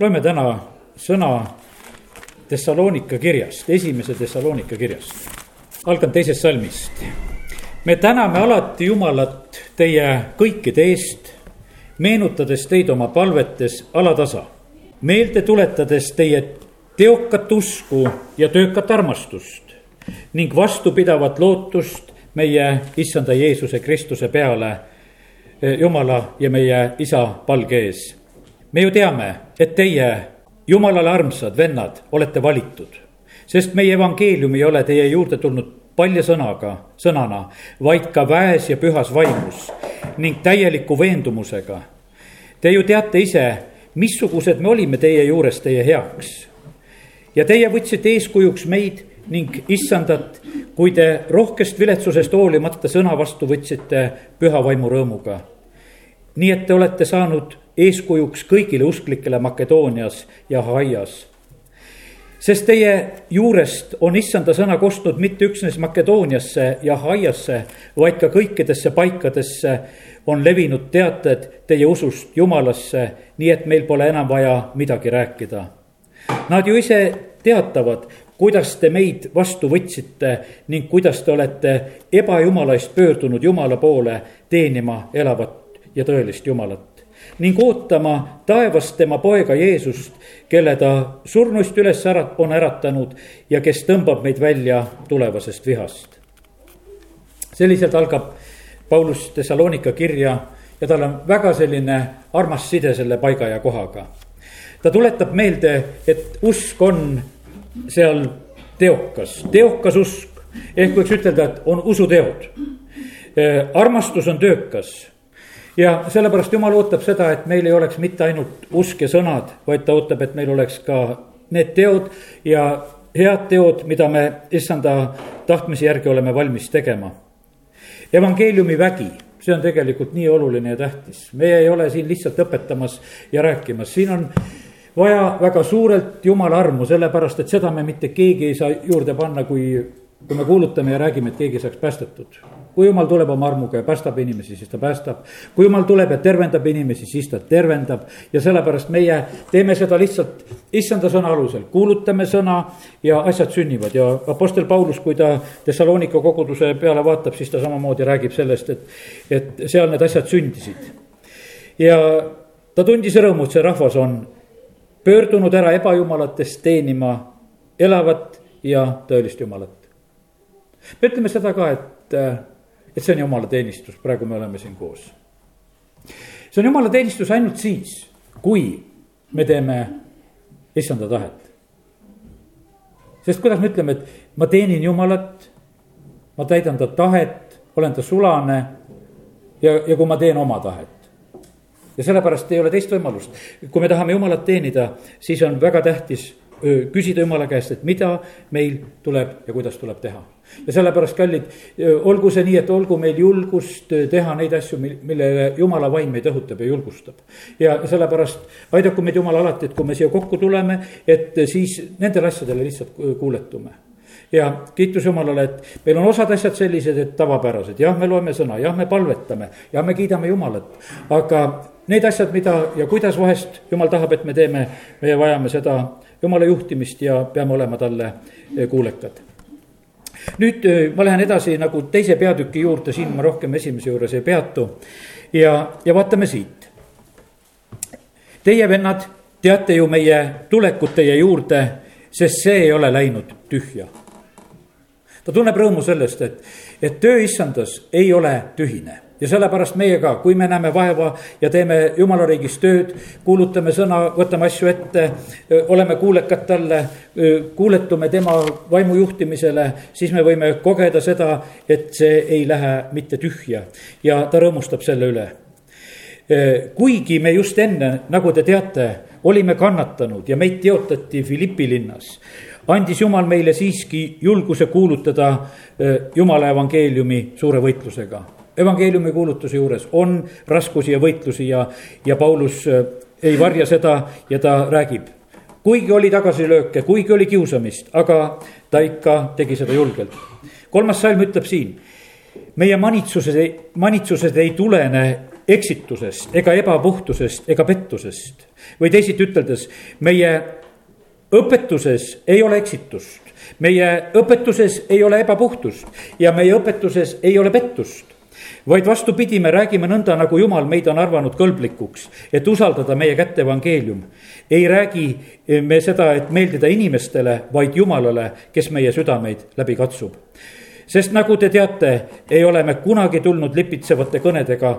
loeme täna sõna Thessalonika kirjast, esimese Thessalonika kirjast. algan teisest salmist. me täname alati Jumalat teie kõikide eest, meenutades teid oma palvetes alatasa, meelde tuletades teie teokat usku ja töökat armastust ning vastupidavat lootust meie issanda Jeesuse Kristuse peale, Jumala ja meie isa palge ees. Me ju teame, et teie jumalale armsad vennad, olete valitud. sest meie evangeelium ei ole teie juurde tulnud palja sõnaga, sõnana, vaid ka väes ja pühas vaimus ning täieliku veendumusega. Te ju teate ise, missugused me olime teie juures teie heaks. ja teie võtsite eeskujuks meid ning issandat, kui te rohkest viletsusest hoolimata sõna vastu võtsite püha vaimu rõõmuga. nii et te olete saanud eeskujuks kõigile usklikele Makedoonias ja Haias. sest teie juurest on issanda sõna kostnud mitte üksnes Makedooniasse ja Haiasse, vaid ka kõikidesse paikadesse on levinud teated teie usust Jumalasse, nii et meil pole enam vaja midagi rääkida. Nad ju ise teatavad, kuidas te meid vastu võtsite ning kuidas te olete ebajumala eest pöördunud Jumala poole teenima elavat ja tõelist Jumalat ning ootama taevast tema poega Jeesust, kelle ta surnuist üles ärat-, on äratanud ja kes tõmbab meid välja tulevasest vihast. selliselt algab Paulus Thessalonika kirja ja tal on väga selline armas side selle paiga ja kohaga. ta tuletab meelde, et usk on seal teokas, teokas usk ehk võiks ütelda, et on usuteod. armastus on töökas ja sellepärast jumal ootab seda, et meil ei oleks mitte ainult usk ja sõnad, vaid ta ootab, et meil oleks ka need teod ja head teod, mida me issanda tahtmise järgi oleme valmis tegema. evangeeliumi vägi, see on tegelikult nii oluline ja tähtis, meie ei ole siin lihtsalt õpetamas ja rääkimas, siin on vaja väga suurelt jumala armu, sellepärast et seda me mitte keegi ei saa juurde panna, kui, kui me kuulutame ja räägime, et keegi saaks päästetud kui jumal tuleb oma armuga ja päästab inimesi, siis ta päästab. kui jumal tuleb ja tervendab inimesi, siis ta tervendab ja sellepärast meie teeme seda lihtsalt issanda sõna alusel, kuulutame sõna ja asjad sünnivad ja Apostel Paulus, kui ta Thessalonika koguduse peale vaatab, siis ta samamoodi räägib sellest, et, et seal need asjad sündisid. ja ta tundis rõõmu, et see rahvas on pöördunud ära ebajumalatest teenima elavat ja tõelist jumalat. Me ütleme seda ka, et et see on jumala teenistus, praegu me oleme siin koos. see on jumala teenistus ainult siis, kui me teeme issanda tahet. sest kuidas me ütleme, et ma teenin jumalat, ma täidan ta tahet, olen ta sulane ja, ja kui ma teen oma tahet ja sellepärast ei ole teist võimalust. kui me tahame Jumalat teenida, siis on väga tähtis küsida Jumala käest, et mida meil tuleb ja kuidas tuleb teha. Ja sellepärast, kallid, olgu see nii, et olgu meil julgust teha neid asju, millele Jumala vaim meid õhutab ja julgustab. ja sellepärast aidaku meid Jumal alati, et kui me siia kokku tuleme, et siis nendele asjadele lihtsalt kuuletume ja kiitus Jumalale, et meil on osad asjad sellised, et tavapärased, jah, me loeme sõna, jah, me palvetame ja me kiidame Jumalat. aga need asjad, mida ja kuidas vahest Jumal tahab, et me teeme, me vajame seda jumala juhtimist ja peame olema talle kuulekad. Nüüd eh, ma lähen edasi nagu teise peatüki juurde, siin ma rohkem esimese juures ei peatu. ja, ja vaatame siit. Teie vennad, teate ju meie tulekut teie juurde, sest see ei ole läinud tühja. ta tunneb rõõmu sellest, et, et töö issandas ei ole tühine ja sellepärast meie ka, kui me näeme vaeva ja teeme jumala riigis tööd, kuulutame sõna, võtame asju ette, oleme kuulekad talle, kuuletume tema vaimu juhtimisele, siis me võime kogeda seda, et see ei lähe mitte tühja ja ta rõõmustab selle üle. kuigi me just enne, nagu te teate, olime kannatanud ja meid teotati Philippi linnas andis Jumal meile siiski julguse kuulutada Jumala evangeeliumi suure võitlusega evangeeliumi kuulutuse juures on raskusi ja võitlusi ja, ja Paulus äh, ei varja seda ja ta räägib. kuigi oli tagasilööke, kuigi oli kiusamist, aga ta ikka tegi seda julgelt. kolmas salm ütleb siin, meie manitsused, manitsused ei tulene eksitusest ega ebapuhtusest ega pettusest. või teisiti üteldes, meie õpetuses ei ole eksitust, meie õpetuses ei ole ebapuhtust ja meie õpetuses ei ole pettust vaid vastupidi, me räägime nõnda, nagu jumal meid on arvanud kõlblikuks, et usaldada meie kätte evangeelium. ei räägi me seda, et meeldida inimestele, vaid Jumalale, kes meie südameid läbi katsub sest nagu te teate, ei ole me kunagi tulnud lipitsevate kõnedega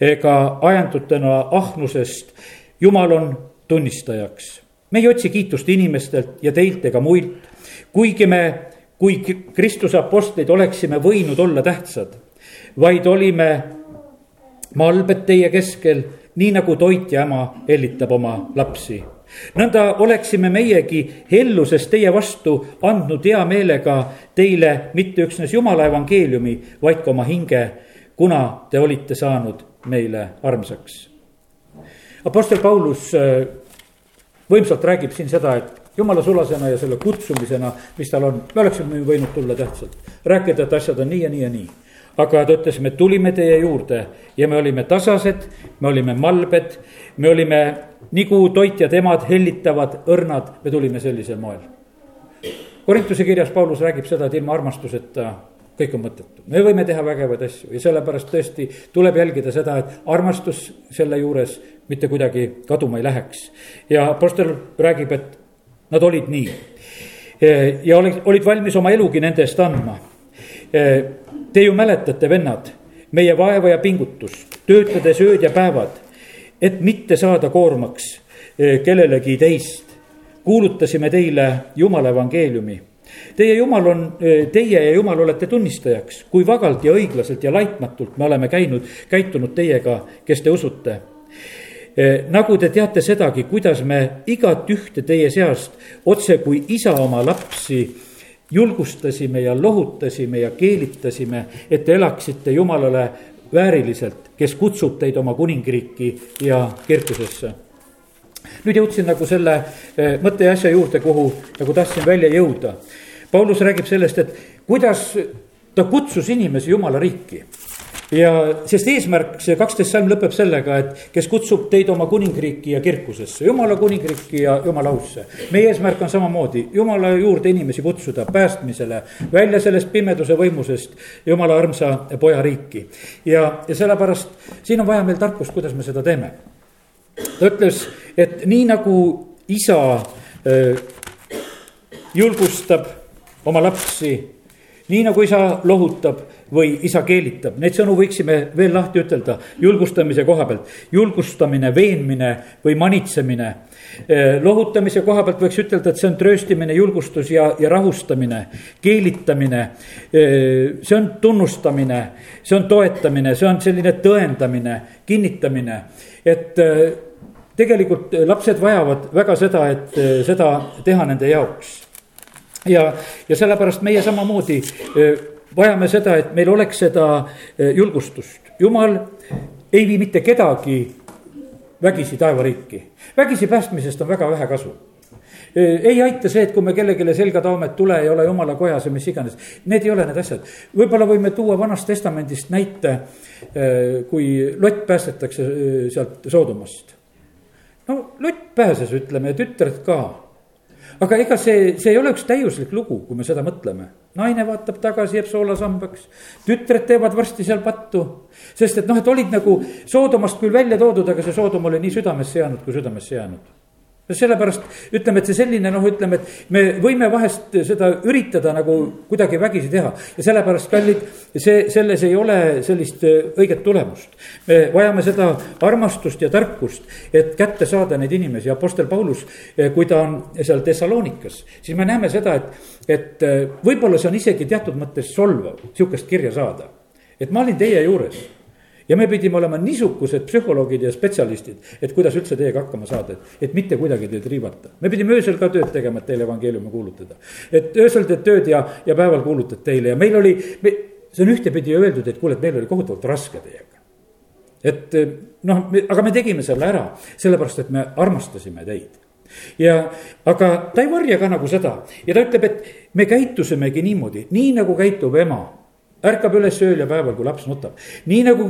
ega ajandutena ahnusest. jumal on tunnistajaks. me ei otsi kiitust inimestelt ja teilt ega muilt, kuigi me, kui Kristuse apostlid oleksime võinud olla tähtsad, vaid olime malbed teie keskel, nii nagu toitja ema hellitab oma lapsi nõnda oleksime meiegi helluses teie vastu andnud hea meelega teile mitte üksnes Jumala evangeeliumi, vaid ka oma hinge, kuna te olite saanud meile armsaks. Apostel Paulus äh, võimsalt räägib siin seda, et jumala sulasena ja selle kutsumisena, mis tal on, me oleksime võinud tulla tähtsalt, rääkida, et asjad on nii ja nii ja nii aga ta ütles, me tulime teie juurde ja me olime tasased, me olime malbed, me olime nagu toitjad emad, hellitavad, õrnad, me tulime sellisel moel. Korintuse kirjas Paulus räägib seda, et ilma armastuseta kõik on mõttetu, me võime teha vägevaid asju ja sellepärast tõesti tuleb jälgida seda, et armastus selle juures mitte kuidagi kaduma ei läheks. ja Apostel räägib, et nad olid nii ja olid, olid valmis oma elugi nende eest andma Te ju mäletate, vennad, meie vaeva ja pingutust, töötades ööd ja päevad, et mitte saada koormaks kellelegi teist. kuulutasime teile Jumala evangeeliumi. Teie Jumal on, teie ja Jumal olete tunnistajaks, kui vagalt ja õiglaselt ja laitmatult me oleme käinud, käitunud teiega, kes te usute nagu te teate sedagi, kuidas me igat ühte teie seast otse kui isa oma lapsi julgustasime ja lohutasime ja keelitasime, et te elaksite Jumalale vääriliselt, kes kutsub teid oma kuningriiki ja kirkusesse. nüüd jõudsin nagu selle eh, mõtte ja asja juurde, kuhu nagu tahtsin välja jõuda. Paulus räägib sellest, et kuidas ta kutsus inimesi Jumala riiki ja sest eesmärk, see kaksteist salm lõpeb sellega, et kes kutsub teid oma kuningriiki ja kirkusesse, jumala kuningriiki ja jumala ausse. meie eesmärk on samamoodi jumala juurde inimesi kutsuda päästmisele, välja sellest pimeduse võimusest jumala armsa poja riiki. ja, ja sellepärast siin on vaja meil tarkust, kuidas me seda teeme. ta ütles, et nii nagu isa äh, julgustab oma lapsi, nii nagu isa lohutab või isa keelitab, neid sõnu võiksime veel lahti ütelda julgustamise koha pealt. julgustamine, veenmine või manitsemine. Eh, lohutamise koha pealt võiks ütelda, et see on trööstimine, julgustus ja, ja rahustamine, keelitamine. Eh, see on tunnustamine, see on toetamine, see on selline tõendamine, kinnitamine, et eh, tegelikult lapsed vajavad väga seda, et seda teha nende jaoks ja, ja sellepärast meie samamoodi vajame seda, et meil oleks seda eh, julgustust. jumal ei vii mitte kedagi vägisi taevariiki. vägisi päästmisest on väga vähe kasu eh, ei aita see, et kui me kellelegi selga toome, et tule ei ole jumala kojas või mis iganes. Need ei ole need asjad. võib-olla võime tuua vanast testamendist näite, eh, kui Lott päästetakse sealt Soodomast. no Lott pääses, ütleme, ja tütred ka aga ega see, see ei ole üks täiuslik lugu, kui me seda mõtleme. Naine vaatab tagasi, jääb soolasambaks, tütred teevad varsti seal pattu. sest et noh, et olid nagu Soodomast küll välja toodud, aga see Soodom oli nii südamesse jäänud, kui südamesse jäänud sellepärast ütleme, et see selline noh, ütleme, et me võime vahest seda üritada nagu kuidagi vägisi teha ja sellepärast, kallid, see, selles ei ole sellist äh, õiget tulemust. me vajame seda armastust ja tarkust, et kätte saada neid inimesi, Apostel Paulus, äh, kui ta on seal Thessalonikas, siis me näeme seda, et, et äh, võib-olla see on isegi teatud mõttes solvav, sihukest kirja saada. et ma olin teie juures ja me pidime olema niisugused psühholoogid ja spetsialistid, et kuidas üldse teiega hakkama saada, et, et mitte kuidagi teid riivata. me pidime öösel ka tööd tegema, et teile evangeeliumi kuulutada. et öösel teed tööd ja, ja päeval kuulutad teile ja meil oli, see on ühtepidi öeldud, et kuule, et meil oli kohutavalt raske teiega. et noh, aga me tegime selle ära, sellepärast et me armastasime teid ja, aga ta ei varja ka nagu seda ja ta ütleb, et me käitusimegi niimoodi, nii nagu käitub ema ärkab üles ööl ja päeval, kui laps nutab. nii nagu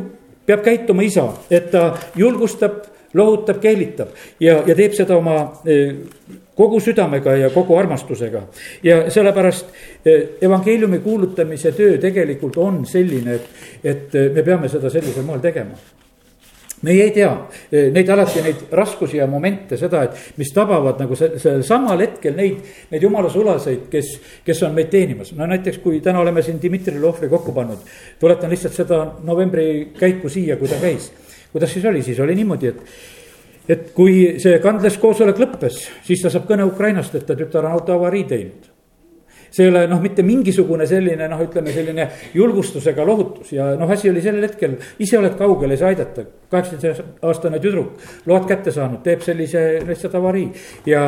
peab käituma isa, et ta julgustab, lohutab, keelitab ja, ja teeb seda oma kogu südamega ja kogu armastusega. ja sellepärast evangeeliumi kuulutamise töö tegelikult on selline, et, et me peame seda sellisel moel tegema meie ei tea neid alati neid raskusi ja momente, seda, et mis tabavad nagu sellel samal hetkel neid, neid jumala sulaseid, kes, kes on meid teenimas. no näiteks, kui täna oleme siin Dmitri Lohvri kokku pannud, tuletan lihtsalt seda novembri käiku siia, kui ta käis. kuidas siis oli, siis oli niimoodi, et et kui see kandles koosolek lõppes, siis ta saab kõne Ukrainast, et ta tütar on autoavarii teinud see ei ole noh, mitte mingisugune selline noh, ütleme selline julgustusega lohutus ja noh, asi oli sellel hetkel, ise oled kaugel, ei saa aidata. kaheksateist aastane tüdruk, load kätte saanud, teeb sellise lihtsalt avarii ja,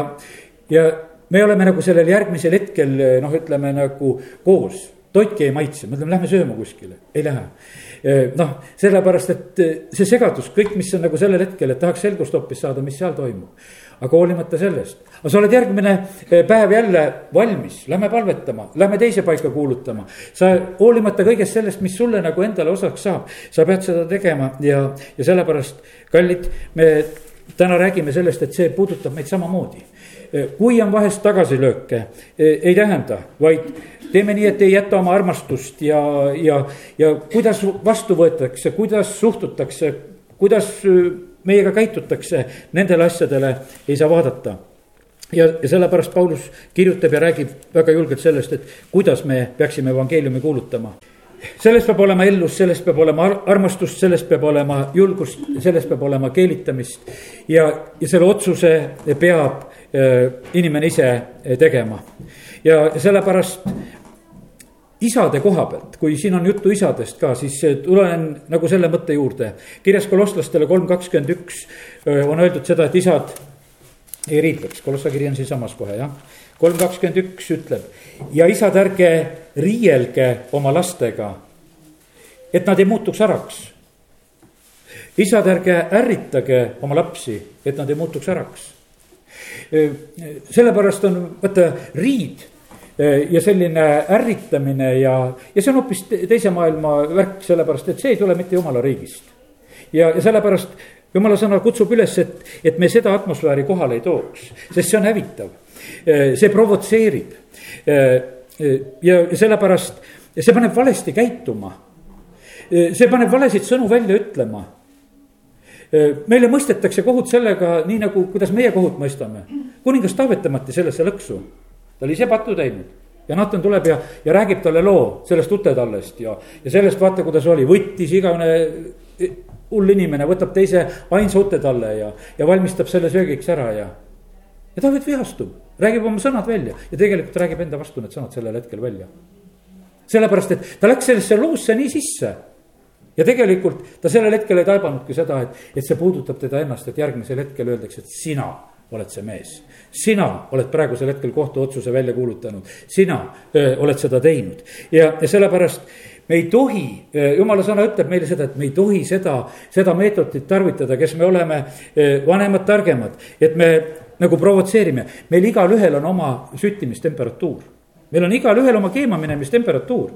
ja me oleme nagu sellel järgmisel hetkel noh, ütleme nagu koos toitki ei maitse, me ütleme, lähme sööma kuskile, ei lähe. noh, sellepärast, et see segadus, kõik, mis on nagu sellel hetkel, et tahaks selgust hoopis saada, mis seal toimub aga hoolimata sellest, aga sa oled järgmine eh, päev jälle valmis, lähme palvetama, lähme teise paika kuulutama. sa hoolimata kõigest sellest, mis sulle nagu endale osaks saab, sa pead seda tegema ja, ja sellepärast, kallid, me täna räägime sellest, et see puudutab meid samamoodi. Eh, kui on vahest tagasilööke, eh, ei tähenda, vaid teeme nii, et ei jäta oma armastust ja, ja, ja kuidas vastu võetakse, kuidas suhtutakse, kuidas meiega käitutakse, nendele asjadele ei saa vaadata. Ja, ja sellepärast Paulus kirjutab ja räägib väga julgelt sellest, et kuidas me peaksime evangeeliumi kuulutama selles peab olema ellus, selles peab olema armastust, selles peab olema julgust, selles peab olema keelitamist. ja, ja selle otsuse peab äh, inimene ise tegema. ja sellepärast isade koha pealt, kui siin on juttu isadest ka, siis tulen nagu selle mõtte juurde. kirjas kolosslastele kolm kakskümmend üks on öeldud seda, et isad ei riipleks, kolossa kiri on siinsamas kohe jah. kolm kakskümmend üks ütleb ja isad, ärge riielge oma lastega, et nad ei muutuks äraks. isad, ärge ärritage oma lapsi, et nad ei muutuks äraks. sellepärast on, vaata riid Eh, ja selline ärritamine ja, ja see on hoopis teise maailma värk, sellepärast et see ei tule mitte jumala riigist. ja, ja sellepärast jumala sõna kutsub üles, et, et me seda atmosfääri kohale ei tooks, sest see on hävitav. Eh, see provotseerib eh, ja sellepärast, see paneb valesti käituma. see paneb valesid sõnu välja ütlema meile mõistetakse kohut sellega, nii nagu, kuidas meie kohut mõistame. kuningas Taavet tõmmati sellesse lõksu ta oli ise pattu teinud ja Natan tuleb ja, ja räägib talle loo sellest utetallest ja, ja sellest vaata, kuidas oli, võttis igavene hull inimene, võtab teise ainsa utetalle ja, ja valmistab selle söögiks ära ja. ja Taavet vihastub, räägib oma sõnad välja ja tegelikult räägib enda vastu need sõnad sellel hetkel välja. sellepärast, et ta läks sellesse loosse nii sisse ja tegelikult ta sellel hetkel ei taibanudki seda, et, et see puudutab teda ennast, et järgmisel hetkel öeldakse, et sina oled see mees. sina oled praegusel hetkel kohtuotsuse välja kuulutanud, sina öö, oled seda teinud ja, ja sellepärast me ei tohi, jumala sõna ütleb meile seda, et me ei tohi seda, seda meetodit tarvitada, kes me oleme vanemad, targemad, et me nagu provotseerime, meil igalühel on oma süttimistemperatuur. meil on igalühel oma keemaminemistemperatuur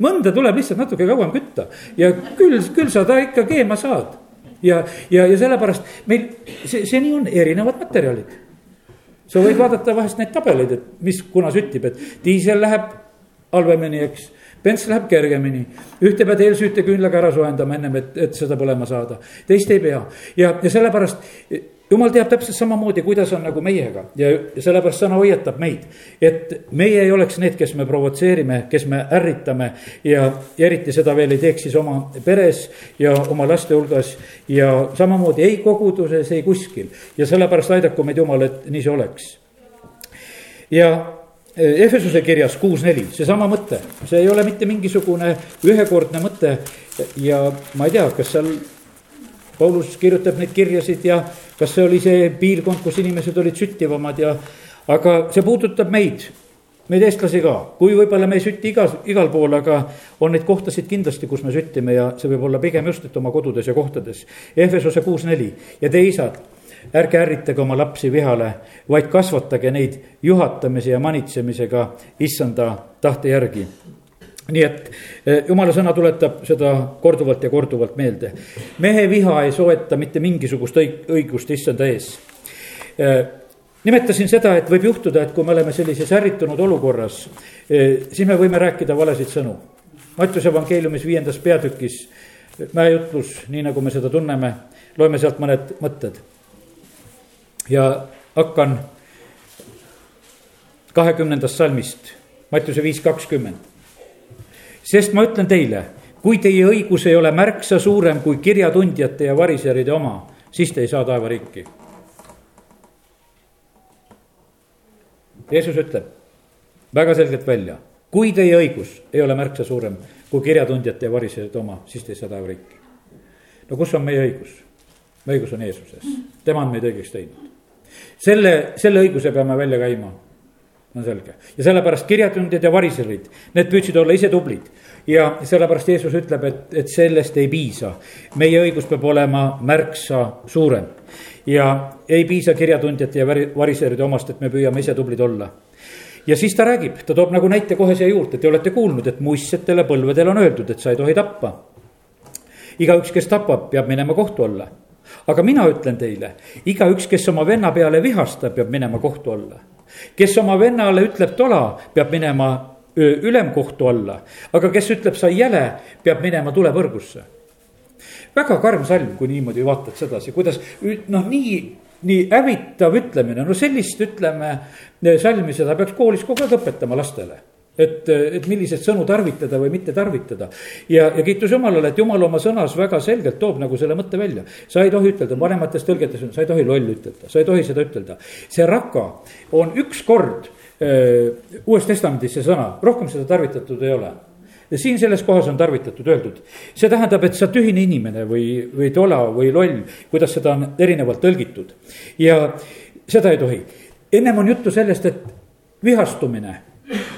mõnda tuleb lihtsalt natuke kauem kütta ja küll, küll sa ta ikka keema saad ja, ja, ja sellepärast meil see, see nii on, erinevad materjalid. sa võid vaadata vahest neid tabeleid, et mis, kuna süttib, et diisel läheb halvemini, eks. Bens läheb kergemini, ühte pead eelsüüte küünlaga ära soojendama ennem, et, et seda põlema saada, teist ei pea ja, ja sellepärast jumal teab täpselt samamoodi, kuidas on nagu meiega ja sellepärast sõna hoiatab meid. et meie ei oleks need, kes me provotseerime, kes me ärritame ja, eriti seda veel ei teeks siis oma peres ja oma laste hulgas. ja samamoodi ei koguduses, ei kuskil ja sellepärast aidaku meid Jumal, et nii see oleks. ja Efesuse kirjas kuus neli, seesama mõte, see ei ole mitte mingisugune ühekordne mõte. Ja ma ei tea, kas seal Paulus kirjutab neid kirjasid ja kas see oli see piirkond, kus inimesed olid süttivamad ja, aga see puudutab meid, meid eestlasi ka, kui võib-olla me ei süti igas, igal pool, aga on neid kohtasid kindlasti, kus me süttime ja see võib olla pigem just, et oma kodudes ja kohtades. Efesose kuus neli. Ja te isad, ärge ärritage oma lapsi vihale, vaid kasvatage neid juhatamise ja manitsemisega issanda tahte järgi nii et eh, jumala sõna tuletab seda korduvalt ja korduvalt meelde. mehe viha ei soeta mitte mingisugust õigust issanda ees. Eh, nimetasin seda, et võib juhtuda, et kui me oleme sellises ärritunud olukorras, eh, siis me võime rääkida valesid sõnu. Mattiuse evangeeliumis viiendas peatükis, mäejutlus, nii nagu me seda tunneme, loeme sealt mõned mõtted. Ja hakkan kahekümnendast salmist, Mattiuse viis kakskümmend sest ma ütlen teile, kui teie õigus ei ole märksa suurem kui kirjatundjate ja variseride oma, siis te ei saa taevariiki. Jeesus ütleb väga selgelt välja, kui teie õigus ei ole märksa suurem kui kirjatundjate ja variseride oma, siis te ei saa taevariiki. no kus on meie õigus? õigus on Jeesuses, tema on meid õigeks teinud. Selle, selle õiguse peame välja käima on selge ja sellepärast kirjatundjad ja variserid, need püüdsid olla ise tublid. ja sellepärast Jeesus ütleb, et, et sellest ei piisa. meie õigus peab olema märksa suurem. ja ei piisa kirjatundjate ja variseride omast, et me püüame ise tublid olla ja siis ta räägib, ta toob nagu näite kohe siia juurde, te olete kuulnud, et muistsetele põlvedele on öeldud, et sa ei tohi tappa. igaüks, kes tapab, peab minema kohtu alla. Aga mina ütlen teile, igaüks, kes oma venna peale vihastab, peab minema kohtu alla. Kes oma vennale ütleb tola, peab minema ülemkohtu alla, aga kes ütleb, sa jäle, peab minema tulepõrgusse. väga karm salm, kui niimoodi vaatad sedasi, kuidas noh, nii, nii hävitav ütlemine, no sellist ütleme salmi, seda peaks koolis kogu aeg õpetama lastele et, et milliseid sõnu tarvitada või mitte tarvitada. ja, ja kiitus Jumalale, et Jumal oma sõnas väga selgelt toob nagu selle mõtte välja. sa ei tohi ütelda, vanemates tõlgetes on, sa ei tohi loll ütelda, sa ei tohi seda ütelda. see raka on üks kord öö, Uues Testamendis see sõna, rohkem seda tarvitatud ei ole ja siin selles kohas on tarvitatud, öeldud, see tähendab, et sa tühine inimene või, või tola või loll, kuidas seda on erinevalt tõlgitud. ja seda ei tohi, ennem on juttu sellest, et vihastumine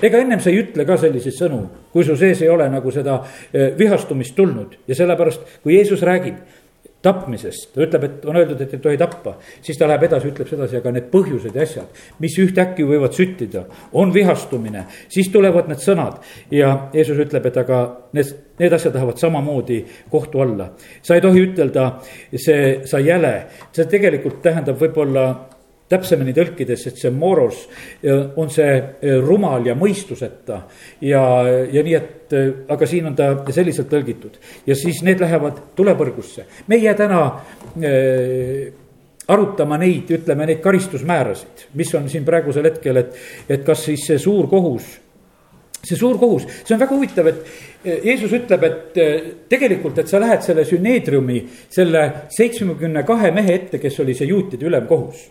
ega ennem sa ei ütle ka selliseid sõnu, kui su sees ei ole nagu seda eh, vihastumist tulnud. Ja sellepärast, kui Jeesus räägib tapmisest, ta ütleb, et on öeldud, et ei tohi tappa, siis ta läheb edasi, ütleb sedasi, aga need põhjused ja asjad, mis ühtäkki võivad süttida, on vihastumine, siis tulevad need sõnad ja Jeesus ütleb, et aga need, need asjad lähevad samamoodi kohtu alla. sa ei tohi ütelda, see, sa jäle, see tegelikult tähendab võib-olla täpsemini tõlkides, et see moros on see e, rumal ja mõistuseta. ja, ja nii, et aga siin on ta selliselt tõlgitud ja siis need lähevad tulepõrgusse. me ei jää täna äh, arutama neid, ütleme neid karistusmäärasid, mis on siin praegusel hetkel, et, et kas siis see suur kohus see suur kohus, see on väga huvitav, et Jeesus ütleb, et tegelikult, et sa lähed selle süneedriumi, selle seitsmekümne kahe mehe ette, kes oli see juutide ülemkohus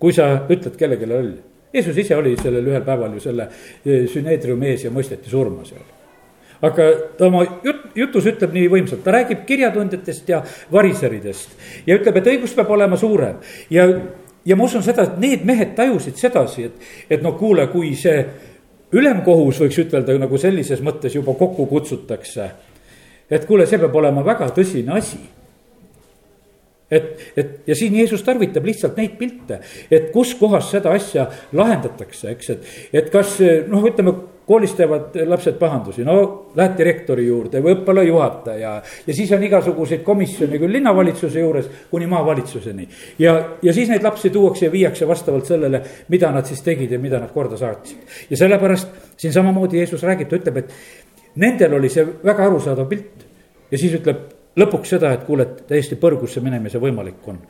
kui sa ütled kellelegi loll. Jeesus ise oli sellel ühel päeval ju selle e, süneedriumi ees ja mõisteti surma seal. aga ta oma jut-, jutus ütleb nii võimsalt, ta räägib kirjatundjatest ja variseridest ja ütleb, et õigus peab olema suurem ja, ja ma usun seda, et need mehed tajusid sedasi, et, et no kuule, kui see ülemkohus võiks ütelda nagu sellises mõttes juba kokku kutsutakse. et kuule, see peab olema väga tõsine asi et, et ja siin Jeesus tarvitab lihtsalt neid pilte, et kuskohas seda asja lahendatakse, eks, et, et kas noh, ütleme koolis teevad lapsed pahandusi, no lähed direktori juurde või õppealajuhataja. ja siis on igasuguseid komisjone küll linnavalitsuse juures kuni maavalitsuseni. ja, ja siis neid lapsi tuuakse ja viiakse vastavalt sellele, mida nad siis tegid ja mida nad korda saatsid. ja sellepärast siin samamoodi Jeesus räägib, ta ütleb, et nendel oli see väga arusaadav pilt. ja siis ütleb lõpuks seda, et kuule, et täiesti põrgusse minemise võimalik on,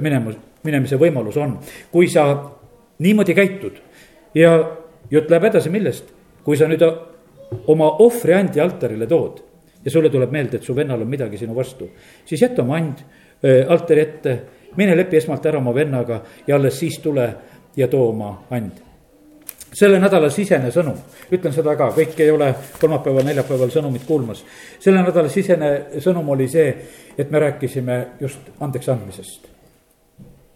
minema, minemise võimalus on, kui sa niimoodi käitud. ja jutt läheb edasi, millest, kui sa nüüd oma ohvriandi altarile tood ja sulle tuleb meelde, et su vennal on midagi sinu vastu, siis jäta oma and altari ette, mine lepi esmalt ära oma vennaga ja alles siis tule ja too oma and selle nädala sisene sõnum, ütlen seda ka, kõik ei ole kolmapäeval, neljapäeval sõnumit kuulmas. selle nädala sisene sõnum oli see, et me rääkisime just andeks andmisest.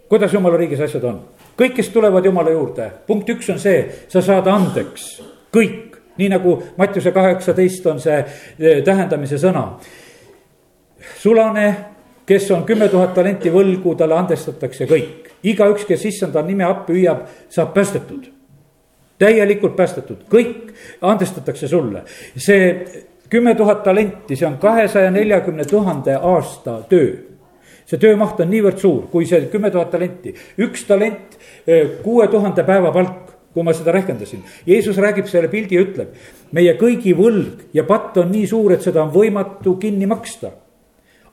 kuidas jumala riigis asjad on? kõik, kes tulevad jumala juurde, punkt üks on see, sa saad andeks, kõik, nii nagu Mattiuse kaheksateist on see eh, tähendamise sõna. sulane, kes on kümme tuhat talenti võlgu, talle andestatakse kõik, igaüks, kes issanda nime appi hüüab, saab päästetud täielikult päästetud, kõik andestatakse sulle. see kümme tuhat talenti, see on kahesaja neljakümne tuhande aasta töö see töömaht on niivõrd suur, kui see kümme tuhat talenti, üks talent, eh, kuue tuhande päeva palk kui ma seda rehkendasin. Jeesus räägib selle pildi ja ütleb, meie kõigi võlg ja patt on nii suur, et seda on võimatu kinni maksta.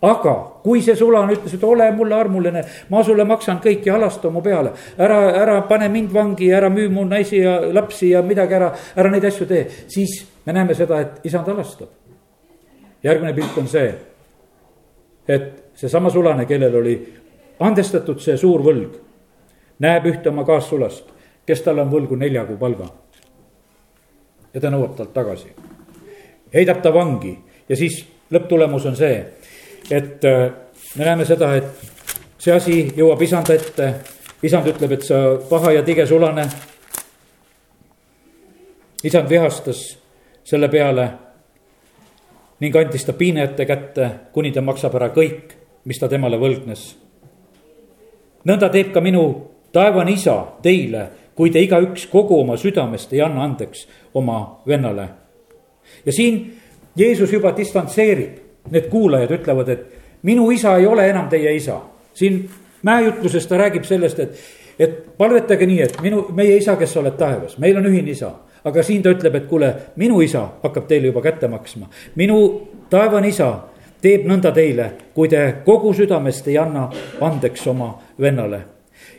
Aga kui see sulane ütles, et ole mulle armuline, ma sulle maksan kõik ja halasta mu peale. ära, ära pane mind vangi, ära müü mu naisi ja lapsi ja midagi ära, ära neid asju tee. siis me näeme seda, et isand halastab. järgmine pilt on see, et seesama sulane, kellel oli andestatud see suur võlg, näeb ühte oma kaassulast kes talle on võlgu nelja kuu palga. ja ta nõuab talt tagasi. heidab ta vangi ja siis lõpptulemus on see, et äh, me näeme seda, et see asi jõuab isanda ette. isand ütleb, et sa paha ja tige sulane. isand vihastas selle peale ning andis ta piinajate kätte, kuni ta maksab ära kõik, mis ta temale võlgnes. nõnda teeb ka minu taevane isa teile, kui te igaüks kogu oma südamest ei anna andeks oma vennale. ja siin Jeesus juba distantseerib, need kuulajad ütlevad, et minu isa ei ole enam teie isa. siin mäejutluses ta räägib sellest, et, et palvetage nii, et minu, meie isa, kes sa oled taevas, meil on ühine isa. aga siin ta ütleb, et kuule, minu isa hakkab teile juba kätte maksma, minu taevane isa teeb nõnda teile, kui te kogu südamest ei anna andeks oma vennale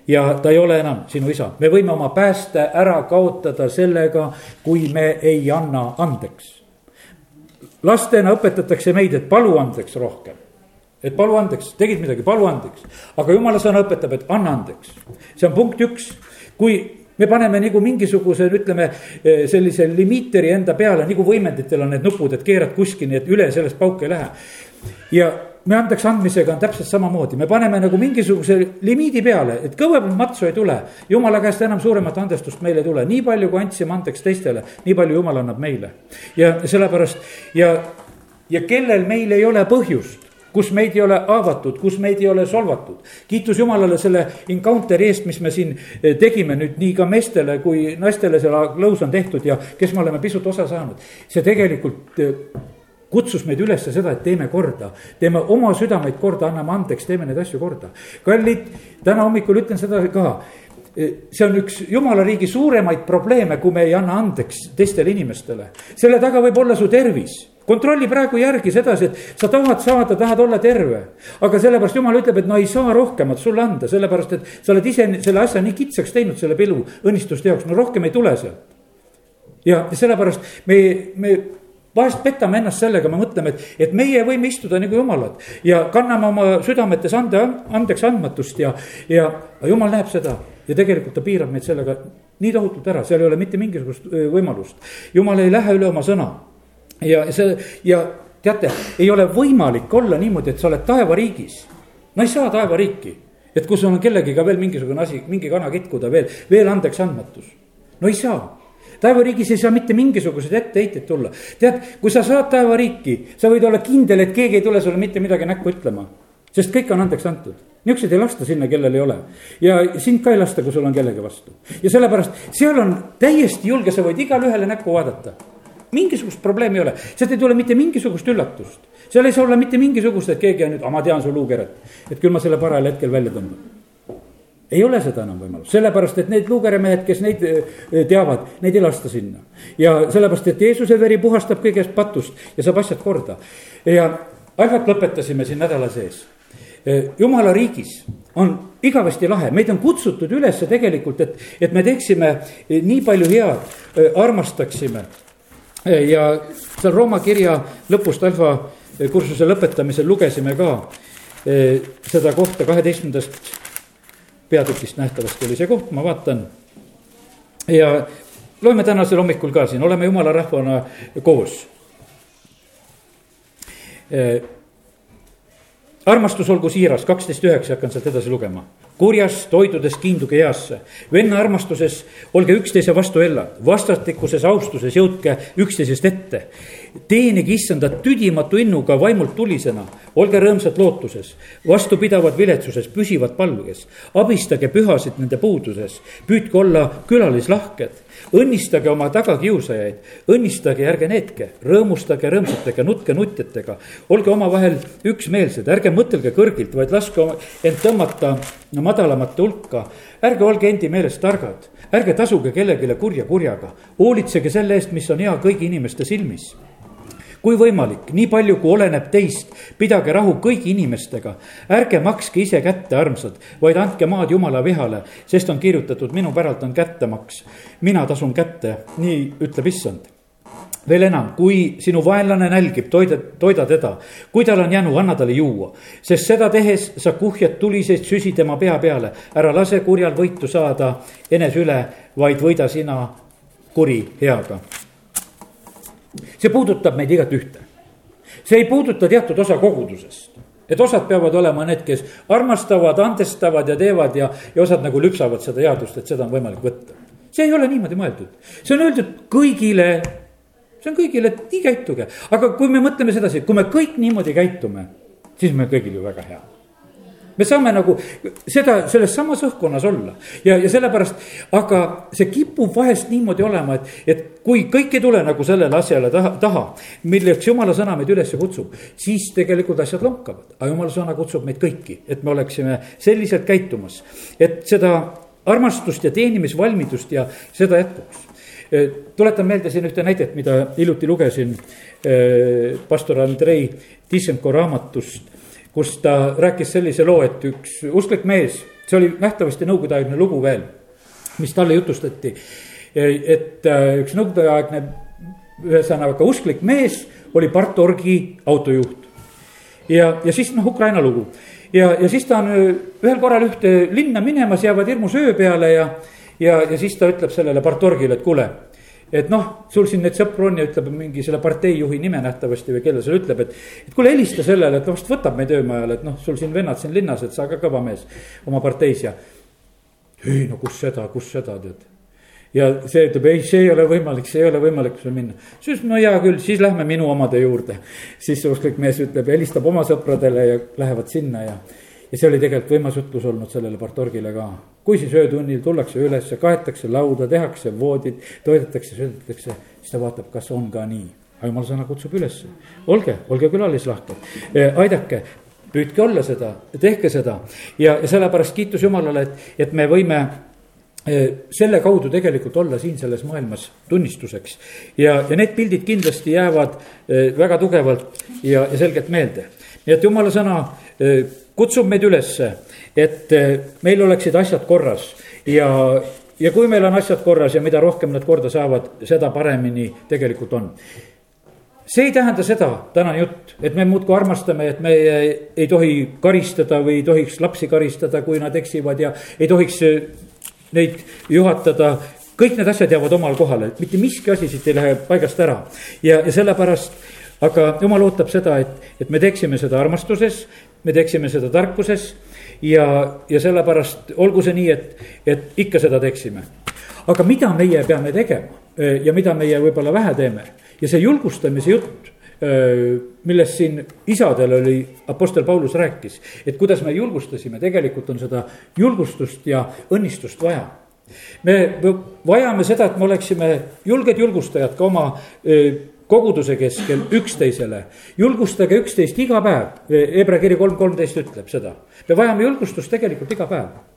ja ta ei ole enam sinu isa. me võime oma pääste ära kaotada sellega, kui me ei anna andeks. Lastena õpetatakse meid, et palu andeks rohkem. et palu andeks, tegid midagi, palu andeks. aga jumala sõna õpetab, et anna andeks. see on punkt üks. kui me paneme nagu mingisuguse, ütleme sellise limiiteri enda peale, nagu võimenditel on need nupud, et keerad kuskil, nii et üle sellest pauk ei lähe. ja me andeks andmisega on täpselt samamoodi, me paneme nagu mingisuguse limiidi peale, et kõvemat matsu ei tule. jumala käest enam suuremat andestust meil ei tule, nii palju, kui andsime andeks teistele, nii palju jumal annab meile. ja sellepärast ja, ja kellel meil ei ole põhjust kus meid ei ole haavatud, kus meid ei ole solvatud. kiitus Jumalale selle encounter'i eest, mis me siin eh, tegime nüüd nii ka meestele kui naistele selle lõus on tehtud ja kes me oleme pisut osa saanud. see tegelikult eh, kutsus meid üles seda, et teeme korda, teeme oma südameid korda, anname andeks, teeme neid asju korda. kallid, täna hommikul ütlen seda ka see on üks jumala riigi suuremaid probleeme, kui me ei anna andeks teistele inimestele. selle taga võib olla su tervis. kontrolli praegu järgi sedasi, et sa tahad saada, tahad olla terve. aga sellepärast jumal ütleb, et no ei saa rohkemat sulle anda, sellepärast et sa oled ise selle asja nii kitsaks teinud selle pilu õnnistuste jaoks, no rohkem ei tule sealt. ja sellepärast me, me vahest petame ennast sellega, me mõtleme, et, et meie võime istuda nagu jumalad ja kanname oma südametes ande, andeks andmatust ja, ja jumal näeb seda ja tegelikult ta piirab meid sellega nii tohutult ära, seal ei ole mitte mingisugust võimalust. jumal ei lähe üle oma sõna ja see ja teate, ei ole võimalik olla niimoodi, et sa oled taevariigis. no ei saa taevariiki, et kus on kellegiga veel mingisugune asi, mingi kana kitkuda veel, veel andeks andmatus. no ei saa taevariigis ei saa mitte mingisuguseid etteheiteid tulla. tead, kui sa saad taevariiki, sa võid olla kindel, et keegi ei tule sulle mitte midagi näkku ütlema. sest kõik on andeks antud. Niisuguseid ei lasta sinna, kellel ei ole. ja sind ka ei lasta, kui sul on kellegi vastu. ja sellepärast seal on täiesti julge, sa võid igale ühele näkku vaadata mingisugust probleemi ei ole, sealt ei tule mitte mingisugust üllatust. seal ei saa olla mitte mingisugust, et keegi on nüüd, ma tean su luukeret, et küll ma selle parajal hetkel välja tõmban ei ole seda enam võimalust, sellepärast et need luukeremehed, kes neid eh, teavad, neid ei lasta sinna. ja sellepärast, et Jeesuse veri puhastab kõigest patust ja saab asjad korda. ja asjad lõpetasime siin nädala sees. Eh, jumala riigis on igavesti lahe, meid on kutsutud üles tegelikult, et, et me teeksime eh, nii palju head, armastaksime. ja seal Rooma kirja lõpust alfa kursuse lõpetamisel lugesime ka seda kohta kaheteistkümnendast peatükist nähtavasti oli see koht, ma vaatan. ja loeme tänasel hommikul ka siin, oleme jumala rahvana koos. armastus olgu siiras, kaksteist üheksa hakkan sealt edasi lugema. kurjas toidudes kiinduge heasse, venna armastuses olge üksteise vastu hellad, vastastikuses austuses jõudke üksteisest ette. Teenige issandat tüdimatu innuga vaimult tulisena. olge rõõmsad lootuses, vastupidavad viletsuses, püsivad palves. abistage pühasid nende puuduses, püüdke olla külalislahked. Õnnistage oma tagakiusajaid, õnnistage, ärge neetke, rõõmustage rõõmsatega, nutke nutjatega. olge omavahel üksmeelsed, ärge mõtelge kõrgilt, vaid laske end tõmmata madalamate hulka. ärge olge endi meelest targad, ärge tasuge kellelegi kurja kurjaga, hoolitsege selle eest, mis on hea kõigi inimeste silmis kui võimalik, nii palju kui oleneb teist, pidage rahu kõigi inimestega. ärge makske ise kätte, armsad, vaid andke maad jumala vihale, sest on kirjutatud, minu päralt on kättemaks. Mina tasun kätte, nii ütleb issand veel enam, kui sinu vaenlane nälgib, toida, toida teda. kui tal on jänu, anna talle juua, sest seda tehes sa kuhjad tuliseid süsi tema pea peale. ära lase kurjal võitu saada enese üle, vaid võida sina kuri heaga see puudutab meid igat ühte. see ei puuduta teatud osa kogudusest. et osad peavad olema need, kes armastavad, andestavad ja teevad ja, ja osad nagu lüpsavad seda headust, et seda on võimalik võtta. See ei ole niimoodi mõeldud, see on öeldud kõigile see on kõigile, et nii käituge, aga kui me mõtleme sedasi, kui me kõik niimoodi käitume, siis meil kõigil ju väga hea. Me saame nagu seda, selles samas õhkkonnas olla. Ja, ja sellepärast, aga see kipub vahest niimoodi olema, et, et kui kõik ei tule nagu sellele asjale taha, taha, milleks jumala sõna meid üles kutsub, siis tegelikult asjad lonkavad. aga jumala sõna kutsub meid kõiki, et me oleksime selliselt käitumas, et seda armastust ja teenimisvalmidust ja seda jätkuks tuletan meelde siin ühte näidet, mida hiljuti lugesin eh, pastor Andrei Tissenko raamatust kus ta rääkis sellise loo, et üks usklik mees, see oli nähtavasti nõukogudeaegne lugu veel, mis talle jutustati. et äh, üks nõukogudeaegne, ühesõnaga usklik mees oli partorgi autojuht. ja, ja siis noh, Ukraina lugu ja, ja siis ta on äh, ühel korral ühte linna minemas, jäävad hirmus öö peale ja, ja, ja siis ta ütleb sellele partorgile, et kuule et noh, sul siin neid sõpru on ja ütleb mingi selle parteijuhi nime nähtavasti või kelle seal ütleb, et. et kuule, helista sellele, et vast võtab meid öömajal, et noh, sul siin vennad siin linnas, et sa ka kõva mees oma parteis ja. ei no kus seda, kus seda tead. Ja see ütleb, ei, see ei ole võimalik, see ei ole võimalik sul minna. siis no hea küll, siis lähme minu omade juurde. siis see usklik mees ütleb, helistab oma sõpradele ja lähevad sinna ja ja see oli tegelikult võimas jutlus olnud sellele partorgile ka. kui siis öötunnil tullakse ülesse, kaetakse lauda, tehakse voodid, toidetakse, söödetakse, siis ta vaatab, kas on ka nii. aga jumal sõna kutsub ülesse, olge, olge külalislahked, eh, aidake, püüdke olla seda, tehke seda ja, ja sellepärast kiitus Jumalale, et, et me võime selle kaudu tegelikult olla siin selles maailmas tunnistuseks. ja, ja need pildid kindlasti jäävad väga tugevalt ja, ja selgelt meelde. nii et jumala sõna kutsub meid ülesse, et meil oleksid asjad korras ja, ja kui meil on asjad korras ja mida rohkem nad korda saavad, seda paremini tegelikult on see ei tähenda seda, tänane jutt, et me muudkui armastame, et me ei tohi karistada või ei tohiks lapsi karistada, kui nad eksivad ja ei tohiks neid juhatada. kõik need asjad jäävad omal kohale, mitte miski asi siit ei lähe paigast ära ja, ja sellepärast aga jumal ootab seda, et, et me teeksime seda armastuses, me teeksime seda tarkuses ja, ja sellepärast olgu see nii, et, et ikka seda teeksime. aga mida meie peame tegema ja mida meie võib-olla vähe teeme ja see julgustamise jutt millest siin isadel oli, Apostel Paulus rääkis, et kuidas me julgustasime, tegelikult on seda julgustust ja õnnistust vaja me vajame seda, et me oleksime julged julgustajad ka oma eh, koguduse keskel üksteisele. julgustage üksteist iga päev, Hebra kiri kolm kolmteist ütleb seda. me vajame julgustust tegelikult iga päev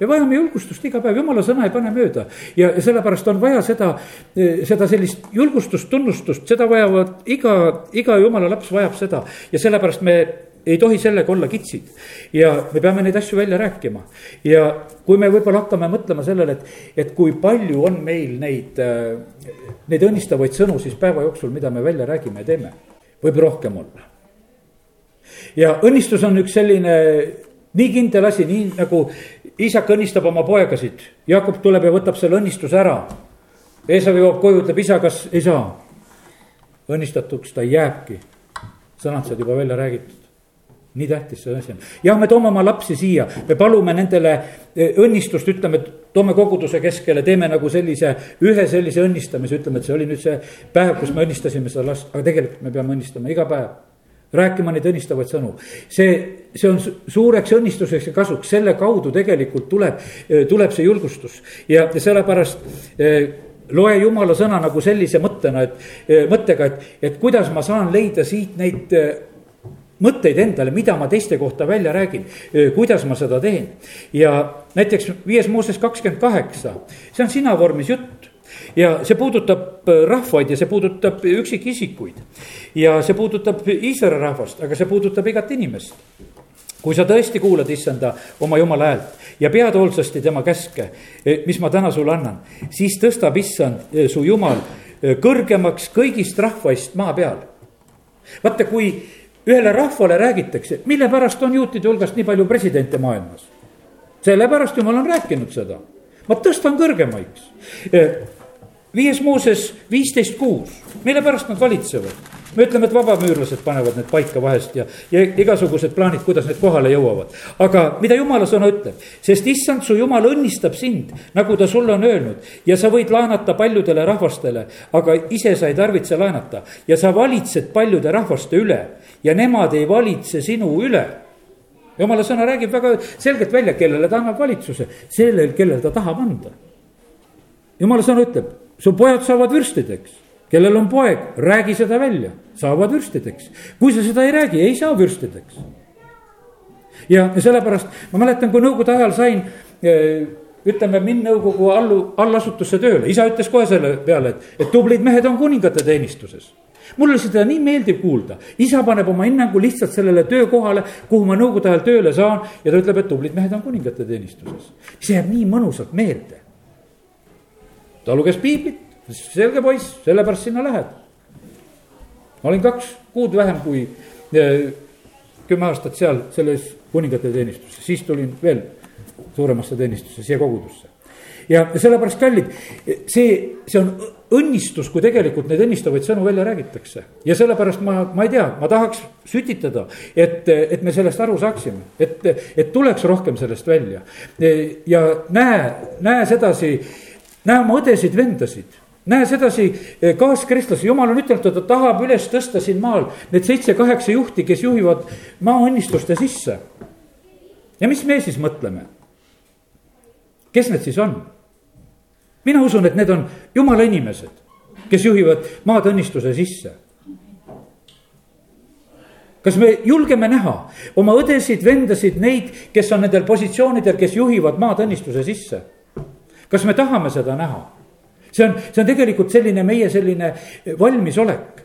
me vajame julgustust iga päev, jumala sõna ei pane mööda ja sellepärast on vaja seda, seda sellist julgustust, tunnustust, seda vajavad iga, iga jumala laps vajab seda ja sellepärast me ei tohi sellega olla kitsid. ja me peame neid asju välja rääkima. ja kui me võib-olla hakkame mõtlema sellele, et, et kui palju on meil neid, äh, neid õnnistavaid sõnu siis päeva jooksul, mida me välja räägime ja teeme, võib rohkem olla. ja õnnistus on üks selline nii kindel asi, nii nagu isak õnnistab oma poegasid. Jakob tuleb ja võtab selle õnnistuse ära. Eesav jõuab koju, ütleb isa, kas ei saa. õnnistatuks ta jääbki. sõnad said juba välja räägitud nii tähtis see asi on. jah, me toome oma lapsi siia, me palume nendele eh, õnnistust, ütleme, toome koguduse keskele, teeme nagu sellise, ühe sellise õnnistamise, ütleme, et see oli nüüd see päev, kus me õnnistasime seda last, aga tegelikult me peame õnnistama iga päev rääkima neid õnnistavaid sõnu. see, see on suureks õnnistuseks ja kasuks, selle kaudu tegelikult tuleb, tuleb see julgustus ja, sellepärast eh, loe jumala sõna nagu sellise mõttena, et, eh, mõttega, et, et kuidas ma saan leida siit neid eh, mõtteid endale, mida ma teiste kohta välja räägin, kuidas ma seda teen. ja näiteks viies Mooses kakskümmend kaheksa, see on sina vormis jutt ja see puudutab äh, rahvaid ja see puudutab üksikisikuid. ja see puudutab Iisraeli rahvast, aga see puudutab igat inimest. kui sa tõesti kuulad issanda oma jumala häält ja pead hoolsasti tema käske, e, mis ma täna sulle annan, siis tõstab issand e, su jumal e, kõrgemaks kõigist rahvaist maa peal. vaata, kui ühele rahvale räägitakse, mille pärast on juutide hulgast nii palju presidente maailmas. sellepärast jumal on rääkinud seda, ma tõstan kõrgemaks viies Mooses viisteist kuus, mille pärast nad valitsevad? me ütleme, et vabamüürlased panevad need paika vahest ja, ja igasugused plaanid, kuidas need kohale jõuavad. aga mida jumala sõna ütleb, sest issand su jumal õnnistab sind, nagu ta sulle on öelnud ja sa võid laenata paljudele rahvastele, aga ise sa ei tarvitse laenata ja sa valitsed paljude rahvaste üle ja nemad ei valitse sinu üle jumala sõna räägib väga selgelt välja, kellele ta annab valitsuse, sellel, kellele ta tahab anda. jumala sõna ütleb su pojad saavad vürstideks, kellel on poeg, räägi seda välja, saavad vürstideks. kui sa seda ei räägi, ei saa vürstideks. ja, sellepärast ma mäletan, kui nõukogude ajal sain eh, ütleme, minna nõukogu allu, allasutusse tööle, isa ütles kohe selle peale, et, et tublid mehed on kuningate teenistuses mul oli seda nii meeldiv kuulda, isa paneb oma hinnangu lihtsalt sellele töökohale, kuhu ma nõukogude ajal tööle saan ja ta ütleb, et tublid mehed on kuningate teenistuses. see jääb nii mõnusalt meelde ta luges piiblit, selge poiss, sellepärast sinna lähed. ma olin kaks kuud vähem kui eh, kümme aastat seal selles kuningate teenistuses, siis tulin veel suuremasse teenistusse, siia kogudusse. ja sellepärast, kallid, see, see on õnnistus, kui tegelikult neid õnnistavaid sõnu välja räägitakse. ja sellepärast ma, ma ei tea, ma tahaks sütitada, et, et me sellest aru saaksime, et, et tuleks rohkem sellest välja. ja näe, näe sedasi näe oma õdesid-vendasid näe sedasi eh, kaaskristlasi, jumal on ütelnud, et ta tahab üles tõsta siin maal need seitse-kaheksa juhti, kes juhivad maaõnnistuste sisse. ja mis me siis mõtleme? kes need siis on? mina usun, et need on jumala inimesed, kes juhivad maad õnnistuse sisse. kas me julgeme näha oma õdesid, vendasid, neid, kes on nendel positsioonidel, kes juhivad maad õnnistuse sisse? Kas me tahame seda näha? see on, see on tegelikult selline meie selline valmisolek.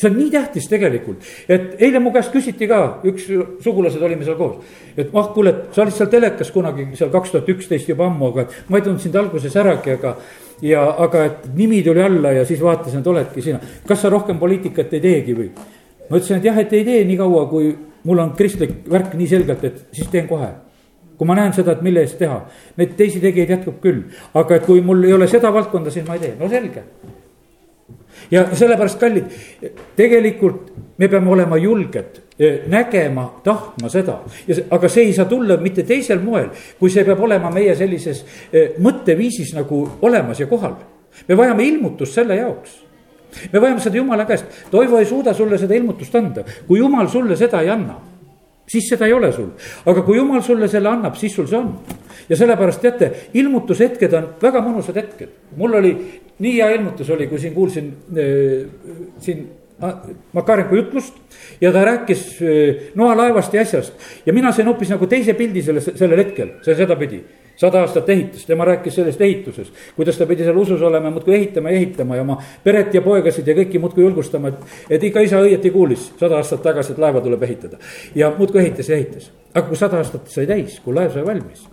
see on nii tähtis tegelikult, et eile mu käest küsiti ka, üks sugulased olime seal koos. et ah, kuule, et sa olid seal telekas kunagi seal kaks tuhat üksteist juba ammu, aga ma ei tundnud sind alguses äragi, aga. ja, aga et nimi tuli alla ja siis vaatasin, et oledki sina, kas sa rohkem poliitikat ei teegi või? ma ütlesin, et jah, et ei tee nii kaua, kui mul on kristlik värk nii selgelt, et siis teen kohe kui ma näen seda, et mille eest teha, neid teisi tegijaid jätkub küll, aga et kui mul ei ole seda valdkonda, siis ma ei tee, no selge. ja sellepärast, kallid, tegelikult me peame olema julged eh, nägema, tahtma seda. Ja, aga see ei saa tulla mitte teisel moel, kui see peab olema meie sellises eh, mõtteviisis nagu olemas ja kohal. me vajame ilmutust selle jaoks. Me vajame seda jumala käest, Toivo ei suuda sulle seda ilmutust anda, kui jumal sulle seda ei anna siis seda ei ole sul. aga kui jumal sulle selle annab, siis sul see on. ja sellepärast teate, ilmutushetked on väga mõnusad hetked. mul oli nii hea ilmutus oli, kui siin kuulsin äh, siin Makarenko jutlust ja ta rääkis äh, noalaevast ja asjast ja mina sain hoopis nagu teise pildi selle, sellel hetkel, see sedapidi sada aastat ehitas, tema rääkis sellest ehitusest, kuidas ta pidi seal usus olema, muudkui ehitama ja ehitama ja oma peret ja poegasid ja kõiki muudkui julgustama, et. et ikka isa õieti kuulis sada aastat tagasi, et laeva tuleb ehitada ja muudkui ehitas ja ehitas. aga kui sada aastat sai täis, kui laev sai valmis,